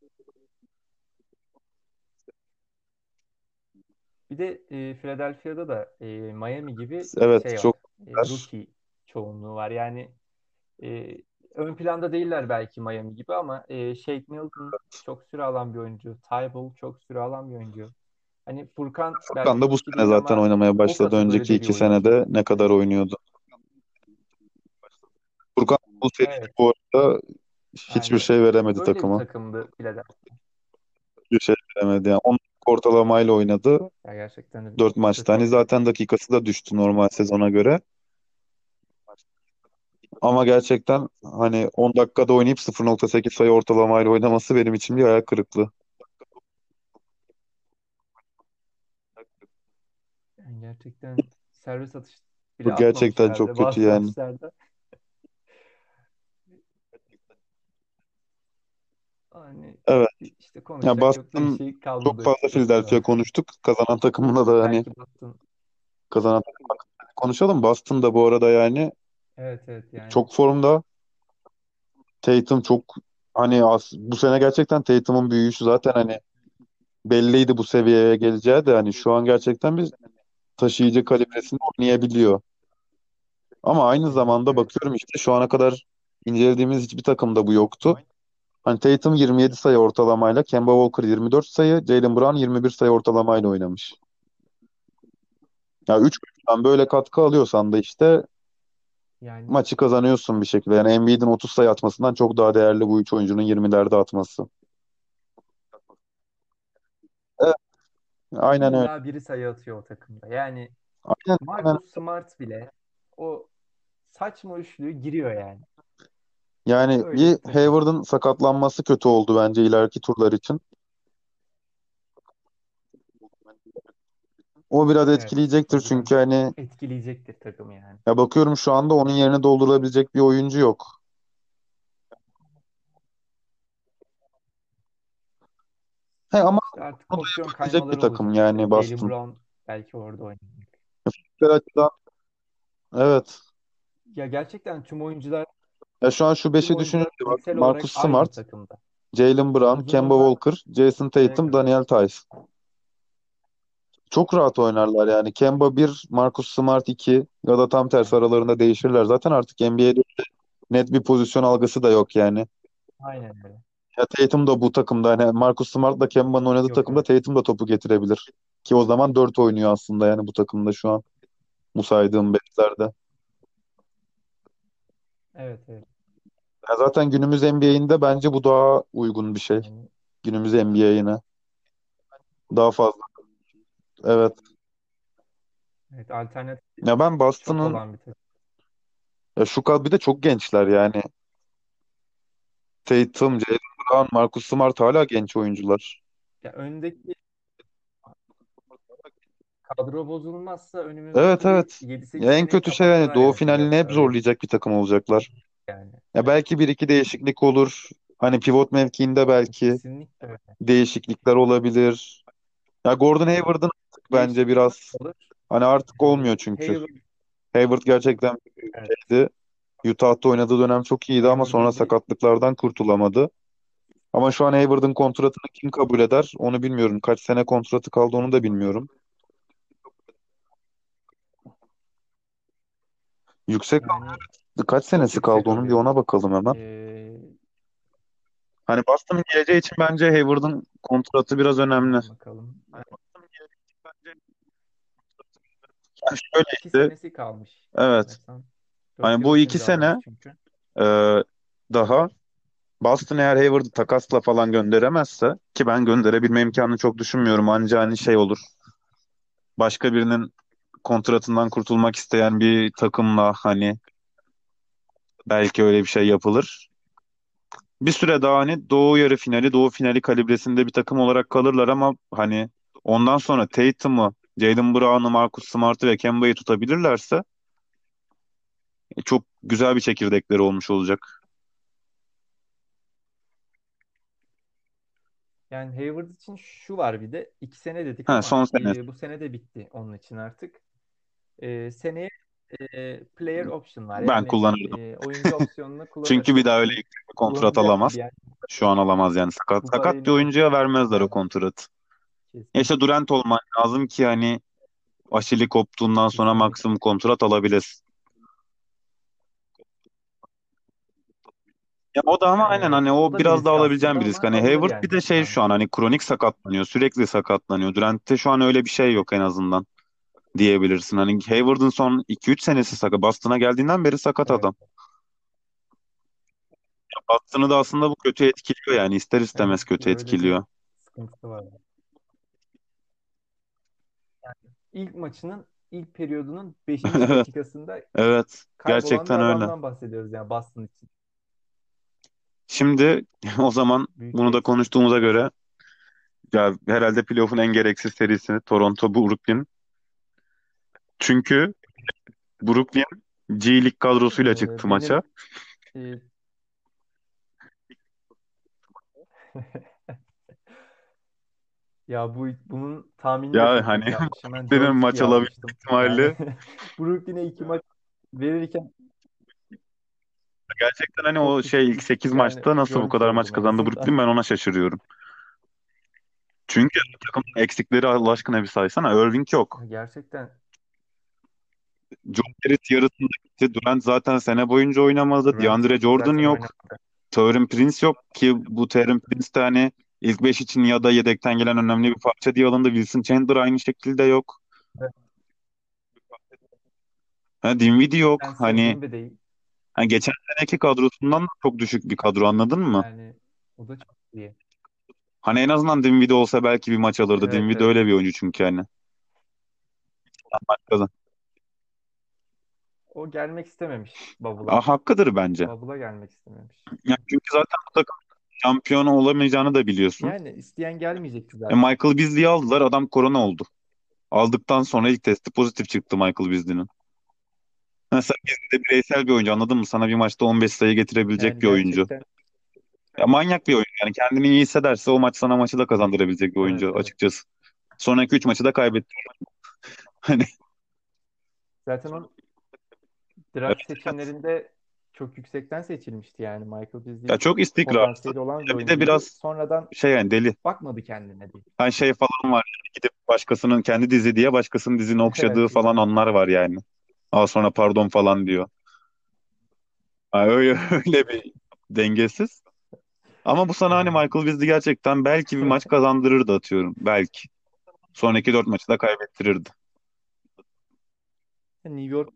Bir de e, Philadelphia'da da e, Miami gibi Evet şey var. çok E, rookie çoğunluğu var. Yani e, ön planda değiller belki Miami gibi ama e, Shake Milton çok süre alan bir oyuncu. Tybalt çok süre alan bir oyuncu. Hani Furkan Furkan da bu sene zaten ama oynamaya başladı. Önceki iki senede ne kadar oynuyordu. Furkan bu seride Evet. bu arada hiçbir Yani şey veremedi öyle bir takıma. takımdı Philadelphia. Hiçbir şey veremedi yani. 10 ortalamayla oynadı. Ya gerçekten de 4 maçta. Hani zaten dakikası da düştü normal sezona göre. Ama gerçekten hani 10 dakikada oynayıp 0.8 sayı ortalamayla oynaması benim için bir hayal kırıklığı. Yani gerçekten servis atış bile Bu gerçekten çok kötü yani. maçlarda. Hani Evet. işte Ya konuşacak çok da bir Boston şey çok kalmadı fazla açıkçası Philadelphia konuştuk. Kazanan takımında da hani Belki Boston. kazanan takım hakkında konuşalım. Boston da bu arada yani Evet evet yani. çok formda. Tatum çok hani as- bu sene gerçekten Tatum'un büyüyüşü zaten hani belliydi bu seviyeye geleceği de hani şu an gerçekten bir taşıyıcı kalibresinde oynayabiliyor. Ama aynı Evet zamanda evet. bakıyorum işte şu ana kadar incelediğimiz hiçbir takımda bu yoktu. Hani Tatum 27 sayı ortalamayla, Kemba Walker 24 sayı, Jaylen Brown 21 sayı ortalamayla oynamış. Ya 3 maçtan böyle katkı alıyorsan da işte Yani maçı kazanıyorsun bir şekilde. Yani Embiid'in 30 sayı atmasından çok daha değerli bu üç oyuncunun 20'lerde atması. Evet, aynen öyle. illa biri sayı atıyor o takımda. Yani Aynen, aynen. Marcus Smart bile o saçma üçlüğü giriyor yani. Yani Öyle bir. Hayward'ın sakatlanması kötü oldu bence ileriki turlar için. O biraz Evet. etkileyecektir çünkü hani etkileyecektir takımı yani. ya bakıyorum şu anda onun yerini doldurabilecek bir oyuncu yok. He ama İşte artık bunu da pozisyon yapabilecek bir kaymaları takım olacak yani Jaylen Boston. Brown belki orada oynayacak. Fiziksel açıdan evet. Ya gerçekten tüm oyuncular Ya şu an şu beşi düşününce bak olarak Marcus aynı Smart, takımda. Jaylen Brown, Kemba Uzununda Walker, Jason Tatum. Daniel Theis. Çok rahat oynarlar yani. Kemba bir, Marcus Smart 2 ya da tam tersi aralarında değişirler. Zaten artık NBA'de net bir pozisyon algısı da yok yani. aynen öyle. Ya Tatum da bu takımda hani Marcus Smart'la Kemba'nın oynadığı Yok takımda evet. Tatum da topu getirebilir. Ki o zaman 4 oynuyor aslında yani bu takımda şu an bu saydığım beşlerde. Evet evet. Ya zaten günümüz NBA'inde bence bu daha uygun bir şey. Günümüz NBA'ine. Daha fazla. Evet. evet alternatif Ya ben çok Boston'ın olan bir takım. ya şu kadar bir de çok gençler yani. Tatum, Jaylen Brown, Marcus Smart hala genç oyuncular. Ya öndeki kadro bozulmazsa Evet önümüzdeki evet. 7-8 Ya en kötü şey yani kapatırlar Doğu finalini hep zorlayacak bir takım olacaklar. Yani. Ya belki bir iki değişiklik olur. Hani pivot mevkiinde belki Kesinlikle öyle. değişiklikler olabilir. Ya Gordon Hayward'ın artık bence Değişiklik biraz olur. hani artık olmuyor çünkü. Hayward, Hayward gerçekten evet, iyiydi. Utah'ta oynadığı dönem çok iyiydi ama sonra sakatlıklardan kurtulamadı. Ama şu an Hayward'ın kontratını kim kabul eder onu bilmiyorum. Kaç sene kontratı kaldı onu da bilmiyorum. Yüksek yani kaç senesi kaldı onun bir ona bakalım hemen. Ee, Hani Boston'ın geleceği için bence Hayward'ın kontratı biraz önemli. bakalım. Hani Boston'ın geleceği için bence yani şöyle İki işte senesi kalmış. evet Sanırsam. Dört hani bu iki imzalamış sene çünkü. e, daha Boston eğer Hayward'ı takasla falan gönderemezse ki ben gönderebilme imkanını çok düşünmüyorum. Anca hani şey olur. Başka birinin kontratından kurtulmak isteyen bir takımla hani belki öyle bir şey yapılır. Bir süre daha hani Doğu yarı finali, Doğu finali kalibresinde bir takım olarak kalırlar ama hani ondan sonra Tatum'u, Jaylen Brown'u, Marcus Smart'ı ve Kemba'yı tutabilirlerse e, çok güzel bir çekirdekleri olmuş olacak. Yani Hayward için şu var bir de. iki sene dedik Ha, ama son sene e, bu sene de bitti onun için artık. E, seneye e, player option var. ben Yani kullanırdım. e, oyuncu opsiyonunu Çünkü bir kullanırsın daha öyle bir kontrat alamaz. yani Şu an alamaz yani sakat. bu Sakat parayı bir oyuncuya vermezler o kontratı. Ya işte Durant olman lazım ki hani Aşili koptuğundan sonra kesinlikle. maksimum kontrat alabilesin. Ya o da ama aynen E, hani o o da bir biraz daha risk alabileceğim aslında bir risk. ama Hani alınır Hayward bir yani de şey şu an hani kronik sakatlanıyor. Sürekli sakatlanıyor. Durant'te şu an öyle bir şey yok en azından diyebilirsin. Hani Hayward'ın son iki üç senesi sakat. Boston'a geldiğinden beri sakat Evet. adam. Boston'ı da aslında bu kötü etkiliyor yani ister Evet istemez kötü öyle bir etkiliyor. sıkıntısı var. İlk maçının ilk periyodunun beşinci Evet, dakikasında evet. kaybolan bir Gerçekten öyle. adamdan bahsediyoruz yani Boston için. Şimdi o zaman Büyük bir bunu da konuştuğumuza göre ya herhalde playoff'un en gereksiz serisi Toronto Brooklyn. Çünkü Brooklyn G League kadrosuyla Ee, çıktı maça. benim e, ya bu bunun tahminini de Ya hani 4-2 maç alabilme ihtimali Brooklyn'e iki maç verirken gerçekten hani o şey ilk bir 8 yani maçta nasıl bu kadar maç kazandı Brooklyn ben ona şaşırıyorum. Çünkü takımın eksikleri Allah aşkına bir saysana. Irving yok. Gerçekten Joe Harris yarısında gitti. Durant zaten sene boyunca oynamadı. Durant DeAndre Jordan yok. oynamadı. Taurean Prince yok ki bu Taurean Prince de hani ilk 5 için ya da yedekten gelen önemli bir parça diye alındı. Wilson Chandler aynı şekilde yok. Evet. Ha, Dinwiddie yok. Spencer Hani, hani geçen seneki kadrosundan da çok düşük bir kadro anladın mı? Yani o da çok iyi. Hani en azından Dinwiddie olsa belki bir maç alırdı. Evet Dinwiddie evet. öyle bir oyuncu çünkü hani. Kazan. O gelmek istememiş Bubble'a. hakkıdır bence. Bubble'a gelmek istememiş. Ya çünkü zaten bu takım şampiyon olamayacağını da biliyorsun. Yani isteyen gelmeyecekti E, zaten. Michael Beasley'i aldılar. Adam korona oldu. Aldıktan sonra ilk testi pozitif çıktı Michael Beasley'nin. Mesela Beasley de bireysel bir oyuncu anladın mı? Sana bir maçta 15 sayı getirebilecek Yani bir oyuncu. gerçekten Ya manyak bir oyuncu. Yani kendini iyi hissederse o maç sana maçı da kazandırabilecek bir evet oyuncu evet. açıkçası. Sonraki 3 maçı da kaybetti. Hani Zaten o draft seçimlerinde çok yüksekten seçilmişti yani. Michael Ya Beasley çok çok potansiyeli olan bir Ya bir de biraz Sonradan şey yani deli. bakmadı kendine diye. Hani şey falan var. yani Gidip başkasının kendi dizi diye başkasının dizini okşadığı Evet falan yani. anlar var yani. Al sonra pardon falan diyor. Ha, öyle öyle bir dengesiz. Ama bu sana hani Evet. Michael Beasley gerçekten belki bir maç kazandırırdı atıyorum. Belki. Sonraki dört maçı da kaybettirirdi. New York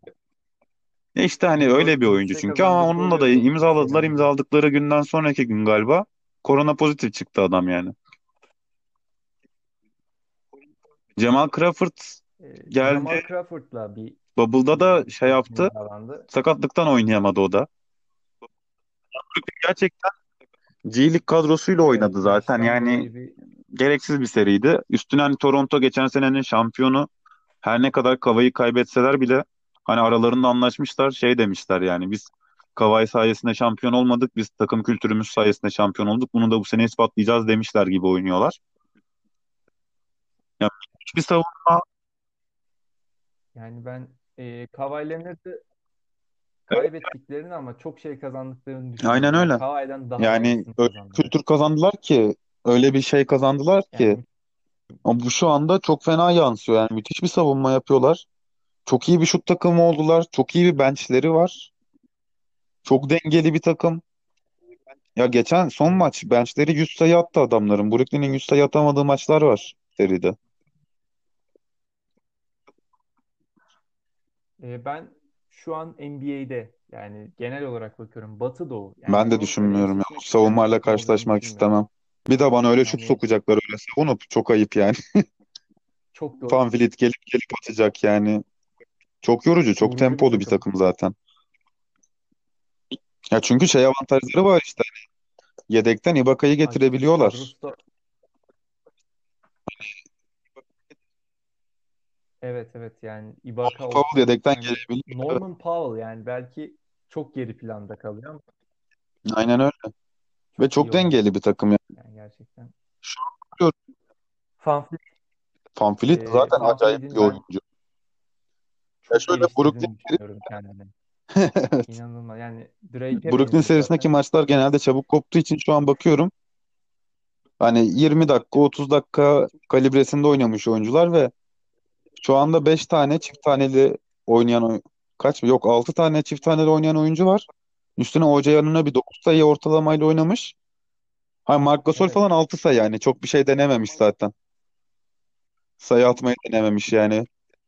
E işte hani öyle bir oyuncu Knicks'e çünkü ama onunla da oluyordu imzaladılar. genelde. İmzaladıkları günden sonraki gün galiba korona pozitif çıktı adam yani. Jamal Crawford Ee, geldi. Jamal Crawford'la bir Bubble'da da şey sözleşme yaptı. imzalandı. Sakatlıktan oynayamadı o da. Gerçekten G League kadrosuyla Evet oynadı zaten. yaştan Yani dolayı bir gereksiz bir seriydi. Üstüne hani Toronto geçen senenin şampiyonu her ne kadar Kavai'yi kaybetseler bile hani aralarında anlaşmışlar şey demişler yani biz Kavai sayesinde şampiyon olmadık biz takım kültürümüz sayesinde şampiyon olduk bunu da bu sene ispatlayacağız demişler gibi oynuyorlar. Ya hiçbir savunma yani ben e, Leonard'ı Evet, kaybettiklerini ama çok şey kazandıklarını aynen düşünüyorum. Yani öyle. Kawhi'den daha Yani kültür kazandılar ki öyle bir şey kazandılar ki Yani ama bu şu anda çok fena yansıyor. Yani müthiş bir savunma yapıyorlar. Çok iyi bir şut takımı oldular. Çok iyi bir benchleri var. Çok dengeli bir takım. Ya geçen son maç benchleri 100 sayı attı adamların. Brooklyn'in 100 sayı atamadığı maçlar var seride. E, ben şu an NBA'de yani genel olarak bakıyorum Batı Doğu yani Ben de düşünmüyorum ya. Savunmayla olduğunu karşılaşmak düşünmüyorum. istemem. Bir de bana öyle şut Yani sokacaklar öyle savunup çok ayıp yani. çok yo- Vanvliet gelip gelip atacak yani. Çok yorucu, çok yorucu bir tempolu bir takım. takım zaten. Ya çünkü şey avantajları var işte. Yedekten Ibaka'yı getirebiliyorlar. kadrosu da evet evet yani Ibaka Powell olsun yedekten hani. Evet, Norman Powell yani belki çok geri planda kalıyor ama aynen öyle. Ve çok iyi çok oyuncu dengeli bir takım yani. yani gerçekten. Şu an bakıyorum, Fanfleet, Van e, zaten acayip bir ben oyuncu. Ya şöyle Brooklyn. Evet. İnanılmaz. Yani Drake'e Brooklyn serisindeki zaten. maçlar genelde çabuk koptuğu için şu an bakıyorum. Hani 20 dakika 30 dakika kalibresinde oynamış oyuncular ve şu anda 5 tane çift taneli oynayan oy- kaç mı? Yok 6 tane çift taneli oynayan oyuncu var. Üstüne OJ yanına bir 9 sayı ortalamayla oynamış. Ha Marc Gasol Evet. falan 6 sayı yani çok bir şey denememiş zaten. Sayı atmayı denememiş yani.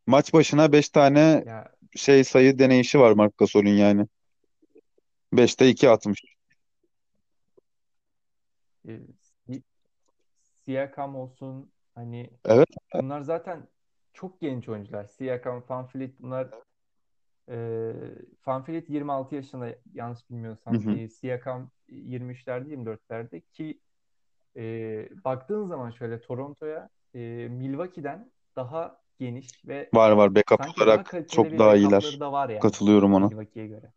Maç başına 5 tane Ya şey sayı deneyişi var Marc Gasol'ün yani. 5'te 2 atmış. e, Si- Siakam olsun hani Evet. bunlar zaten çok genç oyuncular. Siakam, Fanfleet bunlar e, Fanfleet 26 yaşında yanlış Hı bilmiyorsam. hı. E, Siakam 23'lerde 24'lerde ki e, baktığın zaman şöyle Toronto'ya e, Milwaukee'den daha geniş ve Var var backup sanki daha olarak kaliteli çok bir daha backup'ları iyiler. da var yani Katılıyorum ona. Milwaukee'ye göre.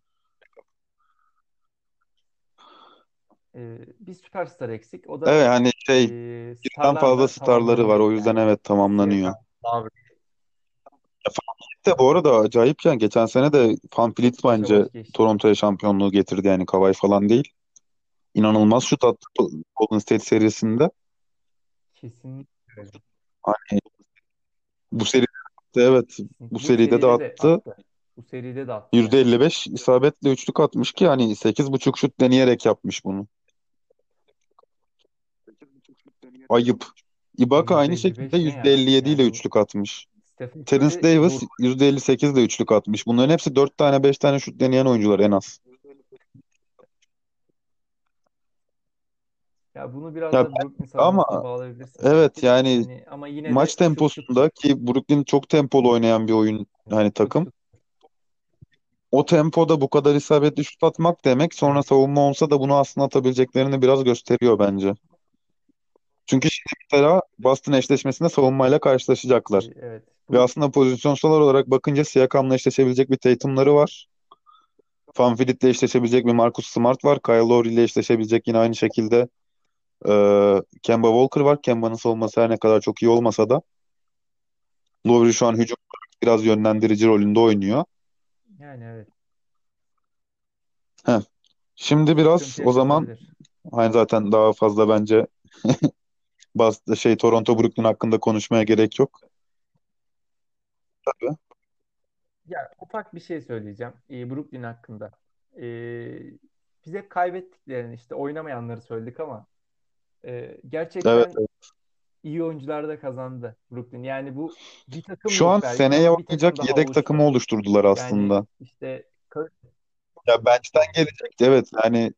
E, bir süperstar eksik. O Evet da hani şey e, birden fazla starları var tamamlanıyor o yüzden yani. evet tamamlanıyor. Siakam, Lowry De bu arada acayip yani geçen sene de yavaş bence geçti. Toronto'ya şampiyonluğu getirdi yani Kawhi falan değil. İnanılmaz şut attı Golden State serisinde. Kesinlikle. Hani bu seride evet bu. Bu seride de seride de attı. attı. Bu seride de attı yani. %55 isabetle üçlük atmış ki hani sekiz buçuk şut deneyerek yapmış bunu. Ayıp. Ibaka aynı şekilde %55 ne ya? %57 ile Yani üçlük atmış. Stephen Terence Curry Davis dur. %58 ile üçlük atmış. Bunların hepsi 4 tane 5 tane şut deneyen oyuncular en az. Ya bunu biraz Ya da Brooklyn ama savunmasına bağlayabilirsin evet yani Hani ama yine maç de şut temposunda ki Brooklyn çok tempolu oynayan bir oyun hani takım. şut. O tempoda bu kadar isabetli şut atmak demek sonra savunma olsa da bunu aslında atabileceklerini biraz gösteriyor bence. Çünkü şimdi mesela Boston eşleşmesinde savunmayla karşılaşacaklar. evet. Ve Bu aslında pozisyonsal olarak bakınca Siakam'la eşleşebilecek bir Tatum'ları var. Van Vliet'le eşleşebilecek bir Marcus Smart var. Kyle Lowry ile eşleşebilecek yine aynı şekilde e, Kemba Walker var. Kemba'nın savunması her ne kadar çok iyi olmasa da Lowry şu an hücum biraz yönlendirici rolünde oynuyor. yani evet. Heh. Şimdi biraz sıkıntı o zaman yaşatabilir. hani zaten daha fazla bence bas şey Toronto Brooklyn hakkında konuşmaya gerek yok. Tabii. Ya ufak bir şey söyleyeceğim e, Brooklyn hakkında. E, biz hep kaybettiklerini işte oynamayanları söyledik ama e, Evet, gerçekten evet. iyi oyuncular da kazandı Brooklyn. Yani bu bir takım Şu an belki seneye takım oynayacak daha yedek oluştu. takımı oluşturdular Yani aslında. işte Ka- Ya bench'ten gelecekti. Evet yani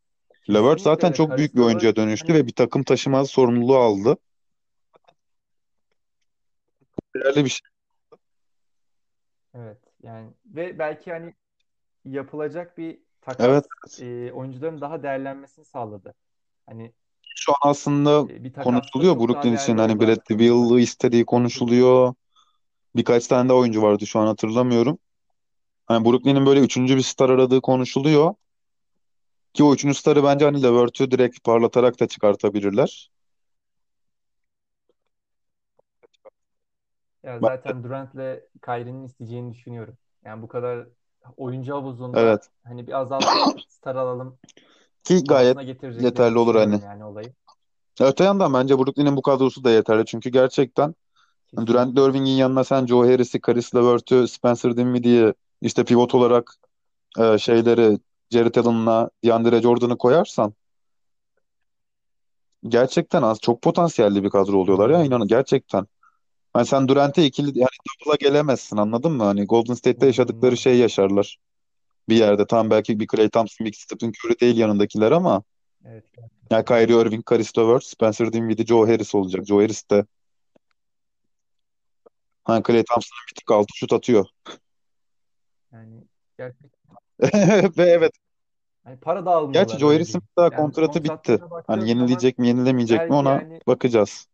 LeVert zaten öyle. çok büyük bir oyuncuya dönüştü hani ve bir takım taşıma sorumluluğu aldı. Değerli bir şey. evet yani ve belki hani yapılacak bir Evet. takas e, oyuncuların daha değerlenmesini sağladı. Hani Şu an aslında e, bir konuşuluyor çok daha Brooklyn için. değerli Hani Bradley oyuncular. Beal'ı istediği konuşuluyor. Birkaç tane de oyuncu vardı şu an hatırlamıyorum. Hani Brooklyn'in böyle üçüncü bir star aradığı konuşuluyor. Ki o üçüncü starı bence hani Levert'ü direkt parlatarak da çıkartabilirler. Ya Ben- zaten Durant'le Kyrie'nin isteyeceğini düşünüyorum. Yani bu kadar oyuncu havuzunda Evet. hani bir azaltıp star alalım Ki gayet getireceklerini yeterli olur hani. düşünüyorum yani olayı. Öte yandan bence Brooklyn'in bu kadrosu da yeterli. Çünkü gerçekten Durant Kesinlikle. Irving'in yanına sen Joe Harris'i, Caris LeVert'ü, Spencer Dinwiddie'yi işte pivot olarak e, şeyleri Jarrett Allen'la DeAndre Jordan'ı koyarsan gerçekten az çok potansiyelli bir kadro oluyorlar ya inanın gerçekten. Hani sen Durant'e ikili yani double'a gelemezsin anladın mı? Hani Golden State'te yaşadıkları İnanılmaz. şeyi yaşarlar bir yerde. Tam belki bir Klay Thompson, bir Stephen Curry değil yanındakiler ama Evet. yani. Kyrie Irving, Caris LeVert, Spencer Dinwiddie, Joe Harris olacak. Joe Harris de hani Klay Thompson'ın bir tık altı şut atıyor. Yani gerçekten Ve evet hani para Gerçi dağılmıyorlar Joe öyle Harris'in daha Yani kontratı bitti. Hani yenileyecek mi, yenilemeyecek mi ona yani bakacağız.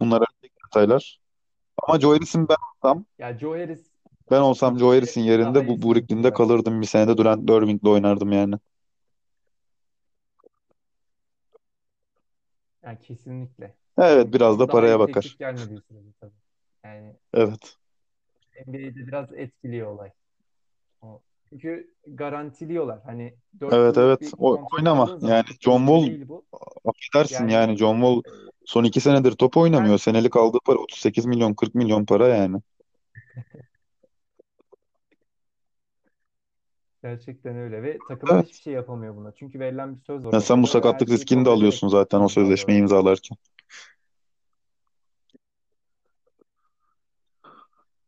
Bunlar detaylar. Ama Joe Harris'in ben olsam, ya Joe Harris ben olsam Joe Harris'in yerinde bu yapacak. kalırdım. Bir senede Durant Irving'le oynardım yani. Yani kesinlikle. Evet biraz da daha paraya teklif bakar. gelmediği sürece tabii. Yani Evet. NBA'de biraz etkiliyor olay. O. Çünkü garantiliyorlar. Hani 4 Evet yıllık evet. bir O, kontrat oynama. aldığın Yani zaman John gibi Wall değil bu. affedersin Yani yani John Wall son iki senedir top oynamıyor. Senelik aldığı para 38 milyon 40 milyon para yani. gerçekten öyle ve hiçbir Evet. şey yapamıyor buna. Çünkü verilen bir söz var Ya sen bu ortada ve her sakatlık şeyi riskini de kabul ederek alıyorsun zaten o sözleşmeyi imzalıyorlar. imzalarken.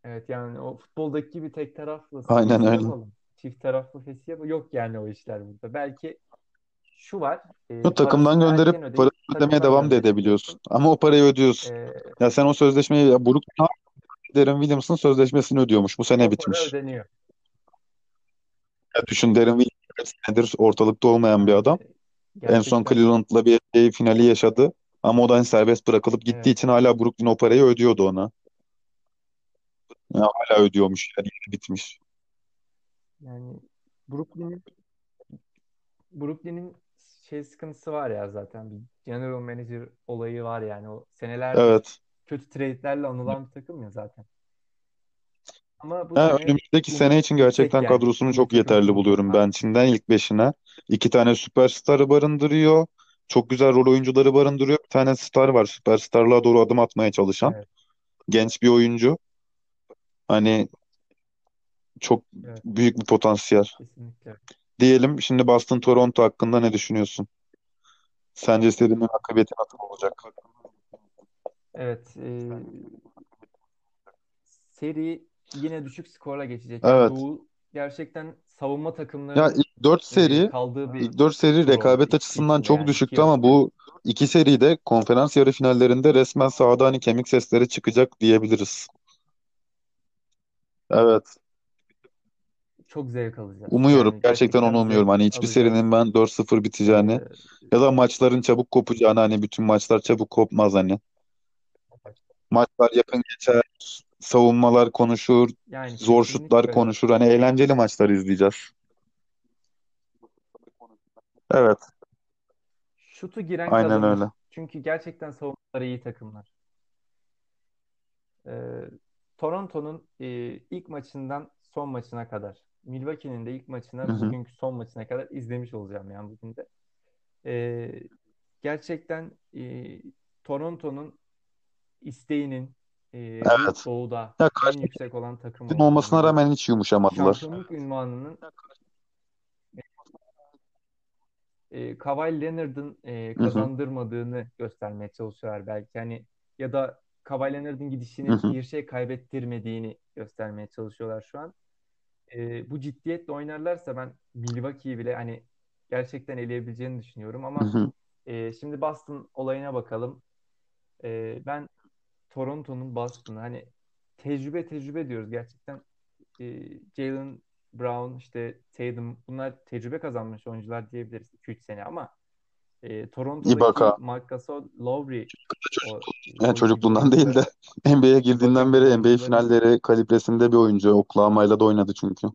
Evet yani o futboldaki gibi tek taraflı Aynen fesih öyle. yapalım. Çift taraflı fesih yapalım. Yok yani o işler burada. Belki şu var. E, takımdan parasını gönderip ödeyip ödemeye takımdan devam da edebiliyorsun. gönderebiliyorsun. Ama o parayı ödüyorsun. E, Ya sen o sözleşmeyi ya Brooklyn Derin Williams'ın sözleşmesini ödüyormuş. Bu sene o para bitmiş. ödeniyor. Ya düşün Derin Williams kaç senedir ortalıkta olmayan bir Yani adam. En son gerçekten Cleveland'la bir NBA finali yaşadı. Ama o da hani serbest bırakılıp gittiği evet. için hala Brooklyn o parayı ödüyordu ona. Ya hala ödüyormuş yani bitmiş. Yani Brooklyn'in Brooklyn'in şey sıkıntısı var ya zaten bir general manager olayı var yani o senelerdir Evet. kötü trade'lerle anılan bir takım ya zaten. Ama bu Ha, sene önümüzdeki sene için gerçekten yani kadrosunu çok yeterli buluyorum. grubuna. Bench'inden ilk beşine. iki tane süperstarı barındırıyor. Çok güzel rol oyuncuları barındırıyor. Bir tane star var. Süperstarlığa doğru adım atmaya çalışan. Evet, Genç bir oyuncu. Hani çok evet büyük bir potansiyel. kesinlikle. Diyelim şimdi Boston Toronto hakkında ne düşünüyorsun? Sence serinin akıbeti nasıl olacak? Evet, e, seri yine düşük skorla geçecek. Evet. Doğu gerçekten savunma Ya takımlarının ilk 4 e, seri kaldığı bir ilk 4 seri rekabet açısından çok yani düşüktü ama bu iki seride konferans yarı finallerinde resmen sahada hani kemik sesleri çıkacak diyebiliriz. Evet. Çok zevk alacağız. Umuyorum. Yani Gerçekten onu umuyorum. Hani hiçbir alacağız. serinin ben 4-0 biteceğini E, ya da maçların çabuk kopacağını hani bütün maçlar çabuk kopmaz hani. Maçlar yakın geçer, savunmalar konuşur, yani zor şutlar öyle. konuşur. Hani eğlenceli maçlar izleyeceğiz. Evet, Şutu giren aynen öyle. kazanır. Çünkü gerçekten savunmaları iyi takımlar. E, Toronto'nun e, ilk maçından son maçına kadar Milwaukee'nin de ilk maçına hı. bugünkü son maçına kadar izlemiş olacağım yani bugün de. Ee, gerçekten e, Toronto'nun isteğinin e, Evet. doğuda Ya en karşı yüksek olan takım olmasına olduğunu, rağmen hiç yumuşamadılar. şampiyonluk unvanının e, Kawhi Leonard'ın e, kazandırmadığını göstermeye çalışıyorlar belki. Hani ya da Kawhi Leonard'ın gidişinin hı. bir şey kaybettirmediğini göstermeye çalışıyorlar şu an. E, bu ciddiyetle oynarlarsa ben Milwaukee'yi bile hani gerçekten eleyebileceğini düşünüyorum ama e, şimdi Boston olayına bakalım. E, ben Toronto'nun Boston'ı hani tecrübe tecrübe diyoruz gerçekten. E, Jalen Brown işte Tatum bunlar tecrübe kazanmış oyuncular diyebiliriz 2-3 sene ama e, Ibaka. Toronto'daki Marc Gasol, Lowry o e, Yani çocukluğundan değil de NBA'ye Ibaka girdiğinden beri NBA finalleri kalibresinde bir oyuncu. Oklahoma'yla da oynadı çünkü.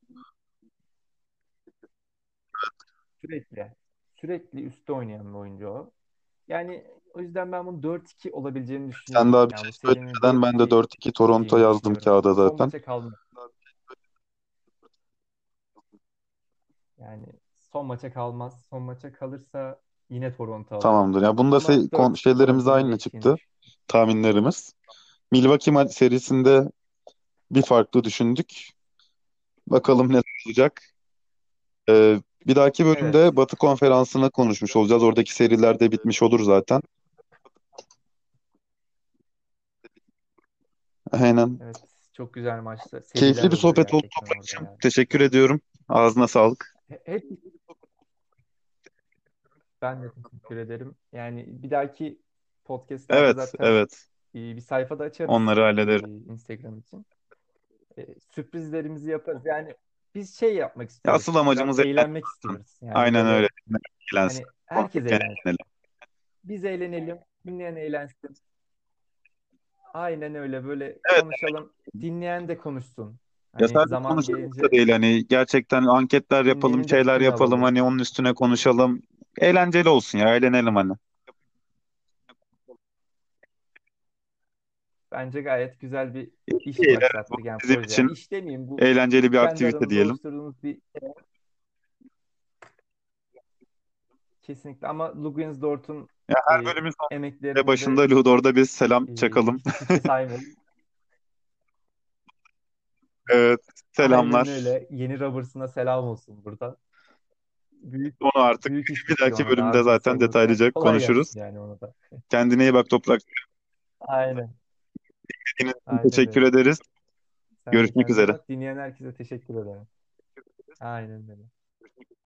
sürekli sürekli üstte oynayan bir oyuncu o. Yani o yüzden ben bunun 4-2 olabileceğini Sen düşünüyorum. daha bir Yani şey söylemeden ben de 4-2 dört iki Toronto yazdım kağıda zaten. kalmaz. Yani son maça kalmaz. Son maça kalırsa yine Toronto alır. Tamamdır. Ya bunda Ama se- kon- 4-2 şeylerimiz aynı çıktı. Tahminlerimiz. Milwaukee serisinde bir farklı düşündük. Bakalım ne olacak. Ee, bir dahaki Evet. bölümde Batı Konferansı'nı konuşmuş olacağız. Oradaki seriler de bitmiş olur zaten. Aynen. Evet. Çok güzel maçtı. Seriler Keyifli bir sohbet oldu gerçekten orada Toprak'cığım. yani. Teşekkür ediyorum. Ağzına sağlık. He- Hep ben de teşekkür ederim. Yani bir dahaki podcastlerde Evet, zaten evet. e, bir sayfada açarız Onları e, hallederim. Instagram için. E, sürprizlerimizi yaparız. Yani biz şey yapmak Ya istiyoruz. asıl Biraz amacımız eğlenmek eğlenmek. istiyoruz. Yani Aynen öyle. Eğlensin. hani herkes Konuşurken eğlensin. eğlenelim. Biz eğlenelim, dinleyen eğlensin. Aynen öyle. Böyle Evet. konuşalım. Dinleyen de konuşsun. Ya Hani sadece zaman konuşalım gelince değil hani gerçekten anketler yapalım, dinleyenin de şeyler yapalım alalım. hani onun üstüne konuşalım. Eğlenceli olsun ya, eğlenelim hani. Bence gayet güzel bir iş iyi, evet, bu başlattık yani bizim proje. İçin iş demeyeyim bu eğlenceli bir aktivite diyelim. oluşturduğumuz bir kesinlikle ama Luguensdorf'un Ya her e, bölümün sonunda de başında Ludor'da bir selam e, çakalım. hiçe saymayalım. Evet, Aynen selamlar. öyle. Yeni Roberts'ına selam olsun burada. Büyük Onu artık büyük iş bir dahaki bölümde zaten detaylıca Kolay konuşuruz. yani ona da. Kendine iyi bak Toprak. Aynen. Dinlediğiniz için Aynen teşekkür öyle. ederiz. Sen de Görüşmek kendine üzere. bak. Dinleyen herkese teşekkür ederim. Aynen öyle.